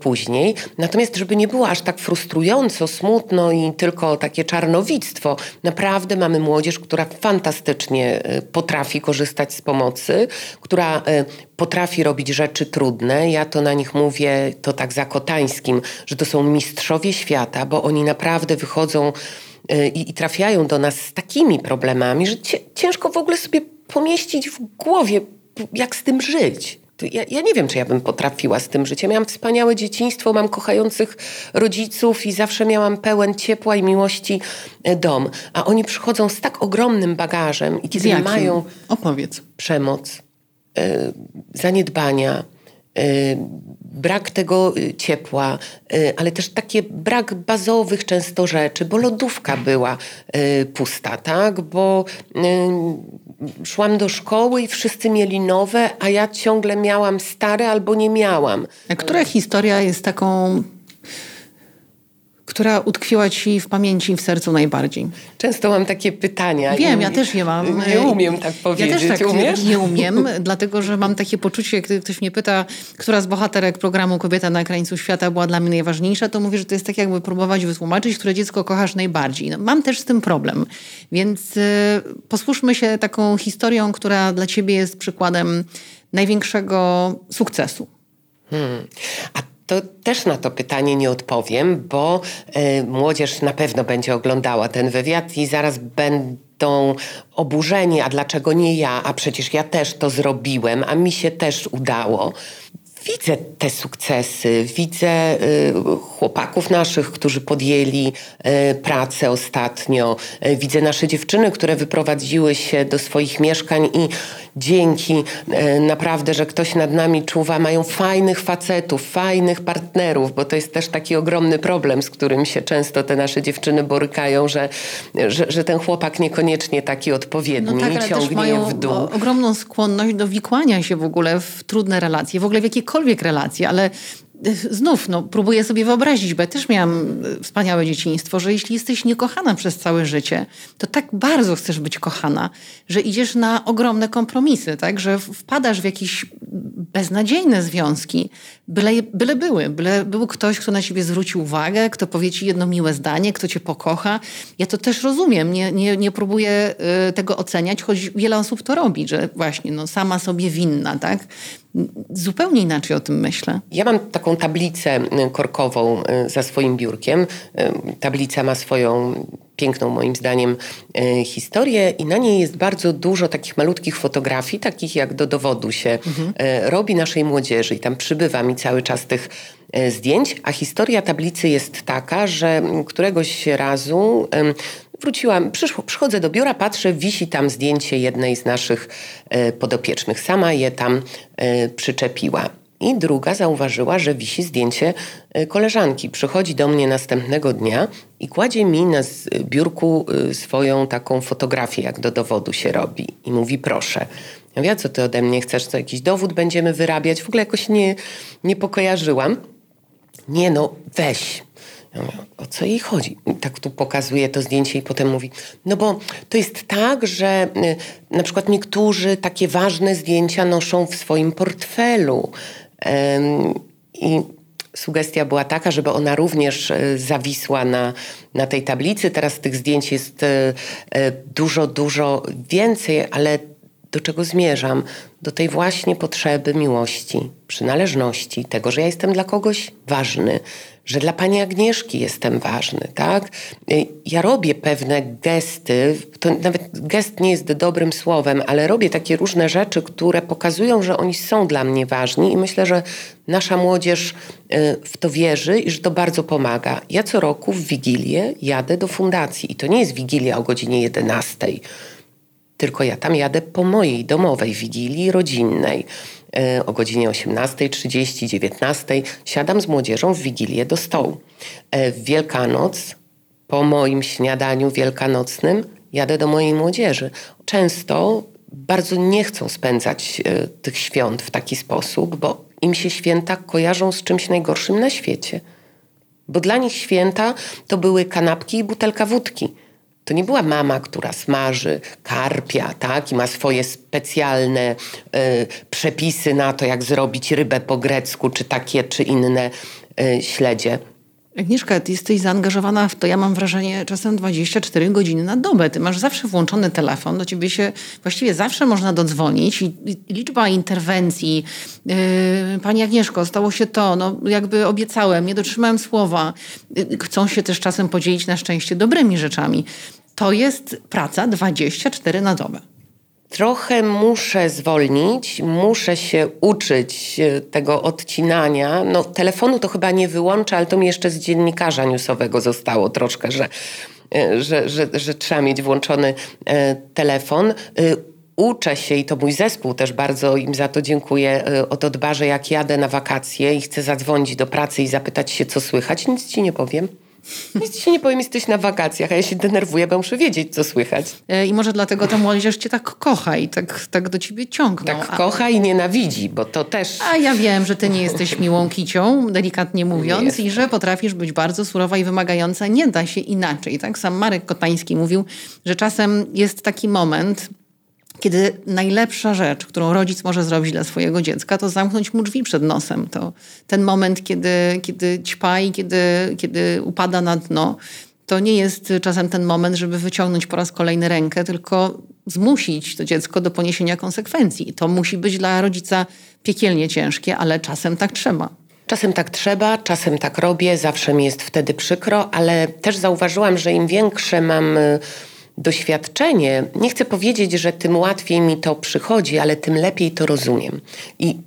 później, natomiast żeby nie było aż tak frustrująco, smutno i tylko takie czarnowictwo, naprawdę mamy młodzież, która fantastycznie potrafi korzystać z pomocy, która potrafi robić rzeczy trudne. Ja to na nich mówię, to tak zakotańskim, że to są mistrzowie świata, bo oni naprawdę wychodzą y, i, i trafiają do nas z takimi problemami, że ciężko w ogóle sobie pomieścić w głowie, jak z tym żyć. ja, ja nie wiem, czy ja bym potrafiła z tym żyć. Ja miałam wspaniałe dzieciństwo, mam kochających rodziców i zawsze miałam pełen ciepła i miłości e, dom. A oni przychodzą z tak ogromnym bagażem i kiedy mają Opowiedz. przemoc, y, zaniedbania, y, brak tego y, ciepła, ale też takie brak bazowych często rzeczy, bo lodówka była pusta, tak? Bo szłam do szkoły i wszyscy mieli nowe, a ja ciągle miałam stare albo nie miałam. A która historia jest taką, która utkwiła ci w pamięci i w sercu najbardziej? Często mam takie pytania. Wiem, ja też je mam. Nie umiem tak powiedzieć. Ja też tak Umiesz? nie umiem, dlatego że mam takie poczucie, kiedy ktoś mnie pyta, która z bohaterek programu Kobieta na krańcu świata była dla mnie najważniejsza, to mówię, że to jest tak jakby próbować wytłumaczyć, które dziecko kochasz najbardziej. No, mam też z tym problem, więc y, posłuszmy się taką historią, która dla ciebie jest przykładem największego sukcesu. Hmm. A to też na to pytanie nie odpowiem, bo y, młodzież na pewno będzie oglądała ten wywiad i zaraz będą oburzeni, a dlaczego nie ja, a przecież ja też to zrobiłem, a mi się też udało. Widzę te sukcesy, widzę y, chłopaków naszych, którzy podjęli y, pracę ostatnio. Y, widzę nasze dziewczyny, które wyprowadziły się do swoich mieszkań i dzięki naprawdę, że ktoś nad nami czuwa, mają fajnych facetów, fajnych partnerów, bo to jest też taki ogromny problem, z którym się często te nasze dziewczyny borykają, że, że, że ten chłopak niekoniecznie taki odpowiedni No tak, ciągnie w dół. ogromną skłonność do wikłania się w ogóle w trudne relacje, w ogóle w jakiekolwiek relacje, ale y, znów, no, próbuję sobie wyobrazić, bo ja też miałam y, wspaniałe dzieciństwo, że jeśli jesteś niekochana przez całe życie, to tak bardzo chcesz być kochana, że idziesz na ogromne kompromisy, tak? że wpadasz w jakieś beznadziejne związki, byle, byle były, byle był ktoś, kto na ciebie zwróci uwagę, kto powie ci jedno miłe zdanie, kto cię pokocha. Ja to też rozumiem, nie, nie, nie próbuję y, tego oceniać, choć wiele osób to robi, że właśnie no, sama sobie winna, tak? Zupełnie inaczej o tym myślę. Ja mam taką tablicę y, korkową y, za swoim biurkiem. Y, Tablica ma swoją piękną, moim zdaniem, historię i na niej jest bardzo dużo takich malutkich fotografii, takich jak do dowodu się y, robi naszej młodzieży i tam przybywa mi cały czas tych zdjęć, a historia tablicy jest taka, że któregoś razu wróciłam, przyszło, przychodzę do biura, patrzę, wisi tam zdjęcie jednej z naszych e, podopiecznych. Sama je tam e, przyczepiła. I druga zauważyła, że wisi zdjęcie e, koleżanki. Przychodzi do mnie następnego dnia i kładzie mi na biurku swoją taką fotografię, jak do dowodu się robi. I mówi, proszę. Ja mówię, co ty ode mnie chcesz? Co jakiś dowód będziemy wyrabiać? W ogóle jakoś nie, nie pokojarzyłam. Nie no, weź. Ja mówię, o co jej chodzi? I tak tu pokazuje to zdjęcie i potem mówi, no bo to jest tak, że y, na przykład niektórzy takie ważne zdjęcia noszą w swoim portfelu. I sugestia była taka, żeby ona również e, zawisła na, na tej tablicy. Teraz tych zdjęć jest e, dużo, dużo więcej, ale do czego zmierzam? Do tej właśnie potrzeby miłości, przynależności, tego, że ja jestem dla kogoś ważny, że dla pani Agnieszki jestem ważny, tak? Y, Ja robię pewne gesty, to nawet gest nie jest dobrym słowem, ale robię takie różne rzeczy, które pokazują, że oni są dla mnie ważni i myślę, że nasza młodzież y, w to wierzy i że to bardzo pomaga. Ja co roku w Wigilię jadę do fundacji i to nie jest Wigilia o godzinie 11 tylko ja tam jadę po mojej domowej wigilii rodzinnej. E, O godzinie 18.30, 19.00 siadam z młodzieżą w wigilię do stołu. E, W Wielkanoc, po moim śniadaniu wielkanocnym, jadę do mojej młodzieży. Często bardzo nie chcą spędzać e, tych świąt w taki sposób, bo im się święta kojarzą z czymś najgorszym na świecie. Bo dla nich święta to były kanapki i butelka wódki. To nie była mama, która smaży karpia, tak? I ma swoje specjalne y, przepisy na to, jak zrobić rybę po grecku, czy takie, czy inne y, śledzie. Agnieszka, ty jesteś zaangażowana w to, ja mam wrażenie, czasem 24 godziny na dobę. Ty masz zawsze włączony telefon, do ciebie się właściwie zawsze można dodzwonić i, i liczba interwencji. Yy, Pani Agnieszko, stało się to, no jakby obiecałem, nie dotrzymałem słowa. Yy, chcą się też czasem podzielić na szczęście dobrymi rzeczami. To jest praca 24 na dobę. trochę muszę zwolnić, muszę się uczyć e, tego odcinania. No, telefonu to chyba nie wyłączę, ale to mi jeszcze z dziennikarza newsowego zostało troszkę, że, e, że, że, że trzeba mieć włączony e, telefon. Uczę się i to mój zespół też bardzo im za to dziękuję. O to dba, że jak jadę na wakacje i chcę zadzwonić do pracy i zapytać się, co słychać, nic ci nie powiem. Nic ci nie powiem, jesteś na wakacjach, a ja się denerwuję, bo muszę wiedzieć, co słychać. E, I może dlatego ta młodzież cię tak kocha i tak, tak do ciebie ciągną. Tak a... kocha i nienawidzi, bo to też... A ja wiem, że ty nie jesteś miłą kicią, delikatnie mówiąc, i że potrafisz być bardzo surowa i wymagająca. Nie da się inaczej. Tak sam Marek Kotański mówił, że czasem jest taki moment, kiedy najlepsza rzecz, którą rodzic może zrobić dla swojego dziecka, to zamknąć mu drzwi przed nosem. To ten moment, kiedy, kiedy ćpa i kiedy, kiedy upada na dno, to nie jest czasem ten moment, żeby wyciągnąć po raz kolejny rękę, tylko zmusić to dziecko do poniesienia konsekwencji. To musi być dla rodzica piekielnie ciężkie, ale czasem tak trzeba. Czasem tak trzeba, czasem tak robię, zawsze mi jest wtedy przykro, ale też zauważyłam, że im większe mam y, doświadczenie, nie chcę powiedzieć, że tym łatwiej mi to przychodzi, ale tym lepiej to rozumiem. I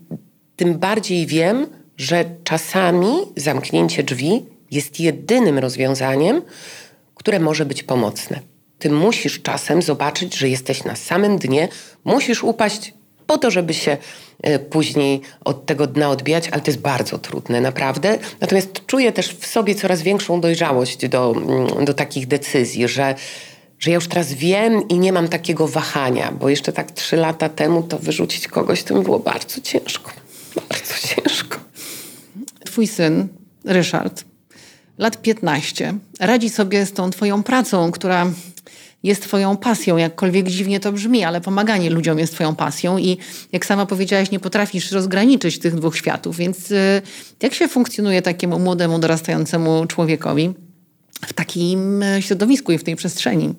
tym bardziej wiem, że czasami zamknięcie drzwi jest jedynym rozwiązaniem, które może być pomocne. Ty musisz czasem zobaczyć, że jesteś na samym dnie, musisz upaść po to, żeby się e, później od tego dna odbijać, ale to jest bardzo trudne, naprawdę. Natomiast czuję też w sobie coraz większą dojrzałość do, mm, do takich decyzji, że że ja już teraz wiem i nie mam takiego wahania, bo jeszcze tak trzy lata temu to wyrzucić kogoś to mi było bardzo ciężko. Bardzo ciężko. Twój syn, Ryszard, lat 15, radzi sobie z tą twoją pracą, która jest twoją pasją, jakkolwiek dziwnie to brzmi, ale pomaganie ludziom jest twoją pasją i jak sama powiedziałaś, nie potrafisz rozgraniczyć tych dwóch światów, więc y, jak się funkcjonuje takiemu młodemu, dorastającemu człowiekowi w takim y, środowisku i w tej przestrzeni?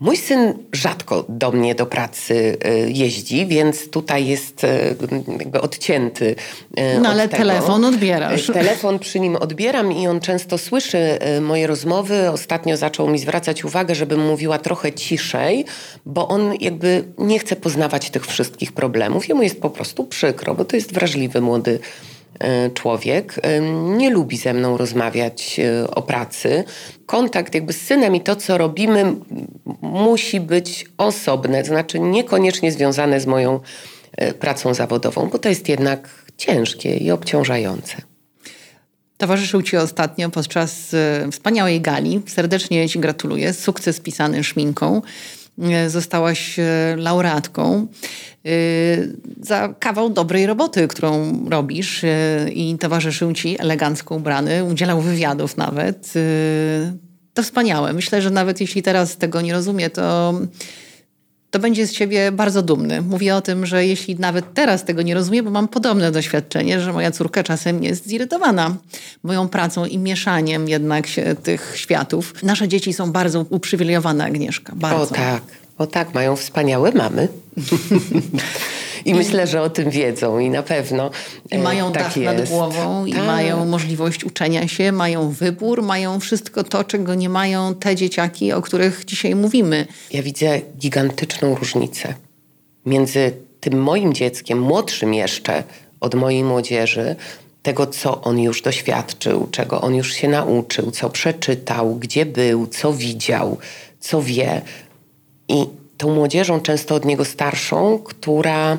Mój syn rzadko do mnie do pracy e, jeździ, więc tutaj jest e, jakby odcięty. E, no ale tego. telefon odbierasz. Telefon przy nim odbieram i on często słyszy moje rozmowy. Ostatnio zaczął mi zwracać uwagę, żebym mówiła trochę ciszej, bo on jakby nie chce poznawać tych wszystkich problemów. Jemu jest po prostu przykro, bo to jest wrażliwy młody człowiek e, nie lubi ze mną rozmawiać e, o pracy. Kontakt jakby z synem i to, co robimy, musi być osobne, to znaczy niekoniecznie związane z moją pracą zawodową, bo to jest jednak ciężkie i obciążające. Towarzyszył Ci ostatnio podczas wspaniałej gali. Serdecznie Ci gratuluję. Sukces pisany szminką. Zostałaś laureatką. Y, za kawał dobrej roboty, którą robisz i towarzyszył ci elegancko ubrany, udzielał wywiadów nawet. To wspaniałe. Myślę, że nawet jeśli teraz tego nie rozumie, to, to będzie z siebie bardzo dumny. Mówię o tym, że jeśli nawet teraz tego nie rozumie, bo mam podobne doświadczenie, że moja córka czasem jest zirytowana moją pracą i mieszaniem jednak się tych światów. Nasze dzieci są bardzo uprzywilejowane, Agnieszka. Bardzo. O tak. O tak, mają wspaniałe mamy. I, I, myślę, że o tym wiedzą i na pewno. I e, mają tak dach jest. nad głową, tak. i mają możliwość uczenia się, mają wybór, mają wszystko to, czego nie mają te dzieciaki, o których dzisiaj mówimy. Ja widzę gigantyczną różnicę między tym moim dzieckiem, młodszym jeszcze od mojej młodzieży, tego, co on już doświadczył, czego on już się nauczył, co przeczytał, gdzie był, co widział, co wie, i tą młodzieżą, często od niego starszą, która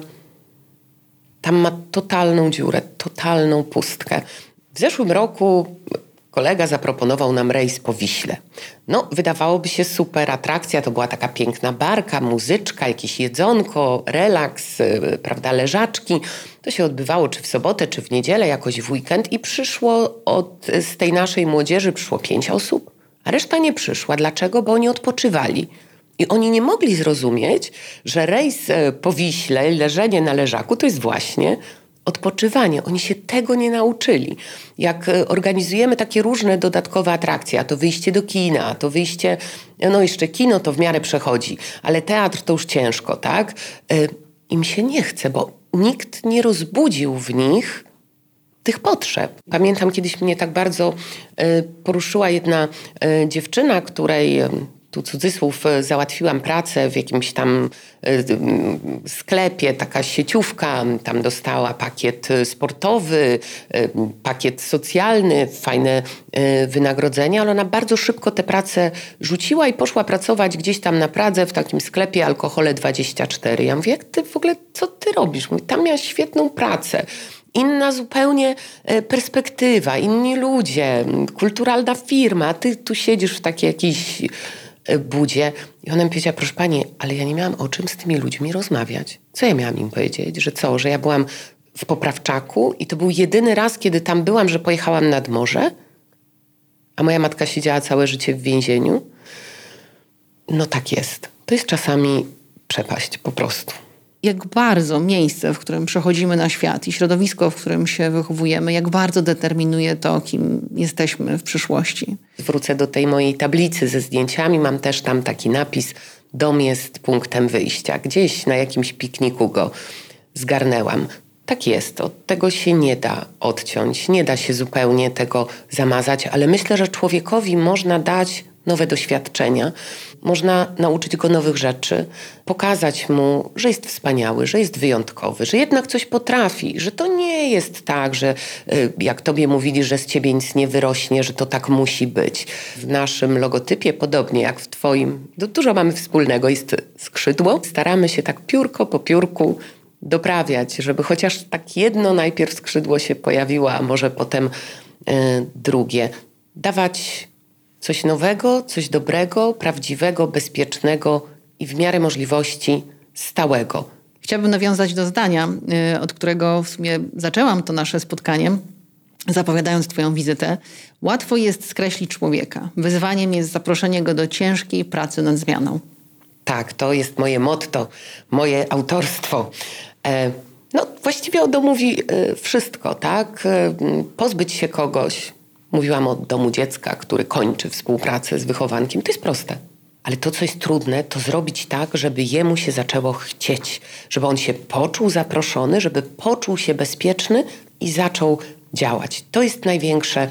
tam ma totalną dziurę, totalną pustkę. W zeszłym roku kolega zaproponował nam rejs po Wiśle. No, wydawałoby się super atrakcja, to była taka piękna barka, muzyczka, jakieś jedzonko, relaks, y, prawda, leżaczki. To się odbywało czy w sobotę, czy w niedzielę, jakoś w weekend i przyszło od, z tej naszej młodzieży przyszło pięć osób, a reszta nie przyszła. Dlaczego? Bo oni odpoczywali. I oni nie mogli zrozumieć, że rejs e, po Wiśle, leżenie na leżaku to jest właśnie odpoczywanie. Oni się tego nie nauczyli. Jak e, organizujemy takie różne dodatkowe atrakcje, a to wyjście do kina, a to wyjście, no jeszcze kino to w miarę przechodzi, ale teatr to już ciężko, tak? E, Im się nie chce, bo nikt nie rozbudził w nich tych potrzeb. Pamiętam kiedyś mnie tak bardzo poruszyła jedna dziewczyna, której tu cudzysłów, e, załatwiłam pracę w jakimś tam e, sklepie, taka sieciówka, tam dostała pakiet e, sportowy, pakiet socjalny, fajne wynagrodzenie, ale ona bardzo szybko tę pracę rzuciła i poszła pracować gdzieś tam na Pradze w takim sklepie Alkohole 24. Ja mówię, jak ty w ogóle, co ty robisz? Mówię, tam miałaś świetną pracę. Inna zupełnie perspektywa, inni ludzie, kulturalna firma. Ty tu siedzisz w takiej jakiejś budzie. I ona mi powiedziała, proszę pani, ale ja nie miałam o czym z tymi ludźmi rozmawiać. Co ja miałam im powiedzieć? Że co, że ja byłam w Poprawczaku i to był jedyny raz, kiedy tam byłam, że pojechałam nad morze, a moja matka siedziała całe życie w więzieniu. No tak jest. To jest czasami przepaść po prostu jak bardzo miejsce, w którym przechodzimy na świat i środowisko, w którym się wychowujemy, jak bardzo determinuje to, kim jesteśmy w przyszłości. Wrócę do tej mojej tablicy ze zdjęciami. Mam też tam taki napis: Dom jest punktem wyjścia. Gdzieś na jakimś pikniku go zgarnęłam. Tak jest, od tego się nie da odciąć, nie da się zupełnie tego zamazać, ale myślę, że człowiekowi można dać nowe doświadczenia. Można nauczyć go nowych rzeczy, pokazać mu, że jest wspaniały, że jest wyjątkowy, że jednak coś potrafi, że to nie jest tak, że y, jak tobie mówili, że z ciebie nic nie wyrośnie, że to tak musi być. W naszym logotypie, podobnie jak w twoim, dużo mamy wspólnego, jest skrzydło. Staramy się tak piórko po piórku doprawiać, żeby chociaż tak jedno najpierw skrzydło się pojawiło, a może potem y, drugie. Dawać Coś nowego, coś dobrego, prawdziwego, bezpiecznego i w miarę możliwości stałego. Chciałabym nawiązać do zdania, y, od którego w sumie zaczęłam to nasze spotkanie, zapowiadając Twoją wizytę. Łatwo jest skreślić człowieka. Wyzwaniem jest zaproszenie go do ciężkiej pracy nad zmianą. Tak, to jest moje motto, moje autorstwo. E, no, właściwie o mówi e, wszystko, tak? E, pozbyć się kogoś, Mówiłam o domu dziecka, który kończy współpracę z wychowankiem. To jest proste. Ale to, co jest trudne, to zrobić tak, żeby jemu się zaczęło chcieć, żeby on się poczuł zaproszony, żeby poczuł się bezpieczny i zaczął działać. To jest największe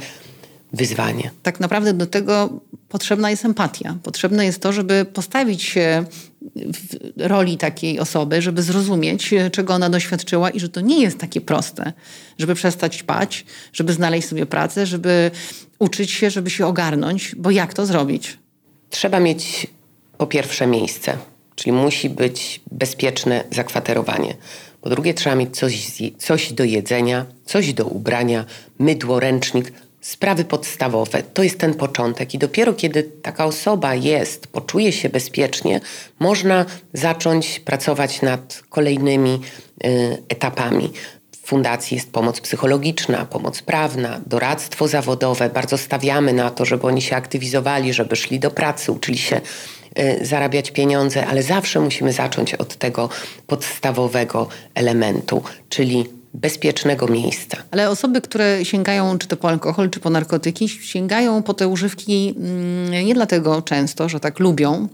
wyzwanie. Tak naprawdę do tego potrzebna jest empatia. Potrzebne jest to, żeby postawić się roli takiej osoby, żeby zrozumieć, czego ona doświadczyła i że to nie jest takie proste, żeby przestać spać, żeby znaleźć sobie pracę, żeby uczyć się, żeby się ogarnąć, bo jak to zrobić? Trzeba mieć po pierwsze miejsce, czyli musi być bezpieczne zakwaterowanie. Po drugie, trzeba mieć coś, coś do jedzenia, coś do ubrania, mydło, ręcznik, sprawy podstawowe. To jest ten początek i dopiero kiedy taka osoba jest, poczuje się bezpiecznie, można zacząć pracować nad kolejnymi y, etapami. W fundacji jest pomoc psychologiczna, pomoc prawna, doradztwo zawodowe. Bardzo stawiamy na to, żeby oni się aktywizowali, żeby szli do pracy, uczyli się y, zarabiać pieniądze, ale zawsze musimy zacząć od tego podstawowego elementu, czyli bezpiecznego miejsca. Ale osoby, które sięgają czy to po alkohol, czy po narkotyki, sięgają po te używki mm, nie dlatego często, że tak lubią,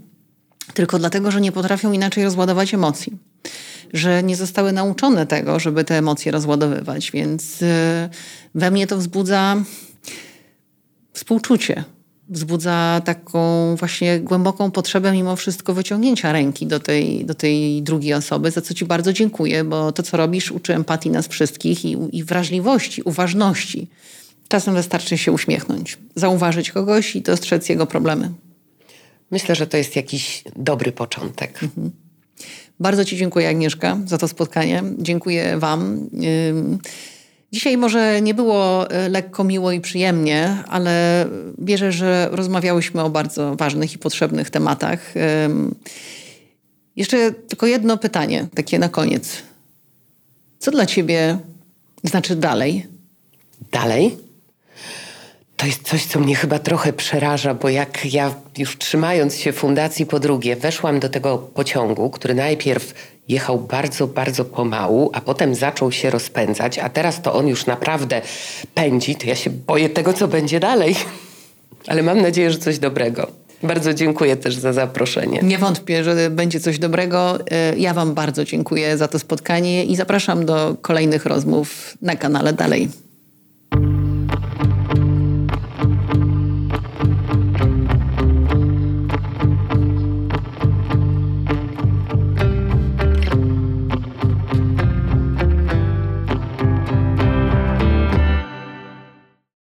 tylko dlatego, że nie potrafią inaczej rozładować emocji. Że nie zostały nauczone tego, żeby te emocje rozładowywać, więc y, we mnie to wzbudza współczucie wzbudza taką właśnie głęboką potrzebę mimo wszystko wyciągnięcia ręki do tej, do tej drugiej osoby, za co Ci bardzo dziękuję, bo to, co robisz, uczy empatii nas wszystkich i, i wrażliwości, uważności. Czasem wystarczy się uśmiechnąć, zauważyć kogoś i dostrzec jego problemy. Myślę, że to jest jakiś dobry początek. Mhm. Bardzo Ci dziękuję, Agnieszka, za to spotkanie. Dziękuję Wam. Dzisiaj może nie było e, lekko, miło i przyjemnie, ale wierzę, że rozmawiałyśmy o bardzo ważnych i potrzebnych tematach. Jeszcze tylko jedno pytanie, takie na koniec. Co dla ciebie znaczy dalej? Dalej? To jest coś, co mnie chyba trochę przeraża, bo jak ja już trzymając się fundacji po drugie, weszłam do tego pociągu, który najpierw jechał bardzo, bardzo pomału, a potem zaczął się rozpędzać, a teraz to on już naprawdę pędzi, to ja się boję tego, co będzie dalej. Ale mam nadzieję, że coś dobrego. Bardzo dziękuję też za zaproszenie. Nie wątpię, że będzie coś dobrego. E, ja Wam bardzo dziękuję za to spotkanie i zapraszam do kolejnych rozmów na kanale dalej.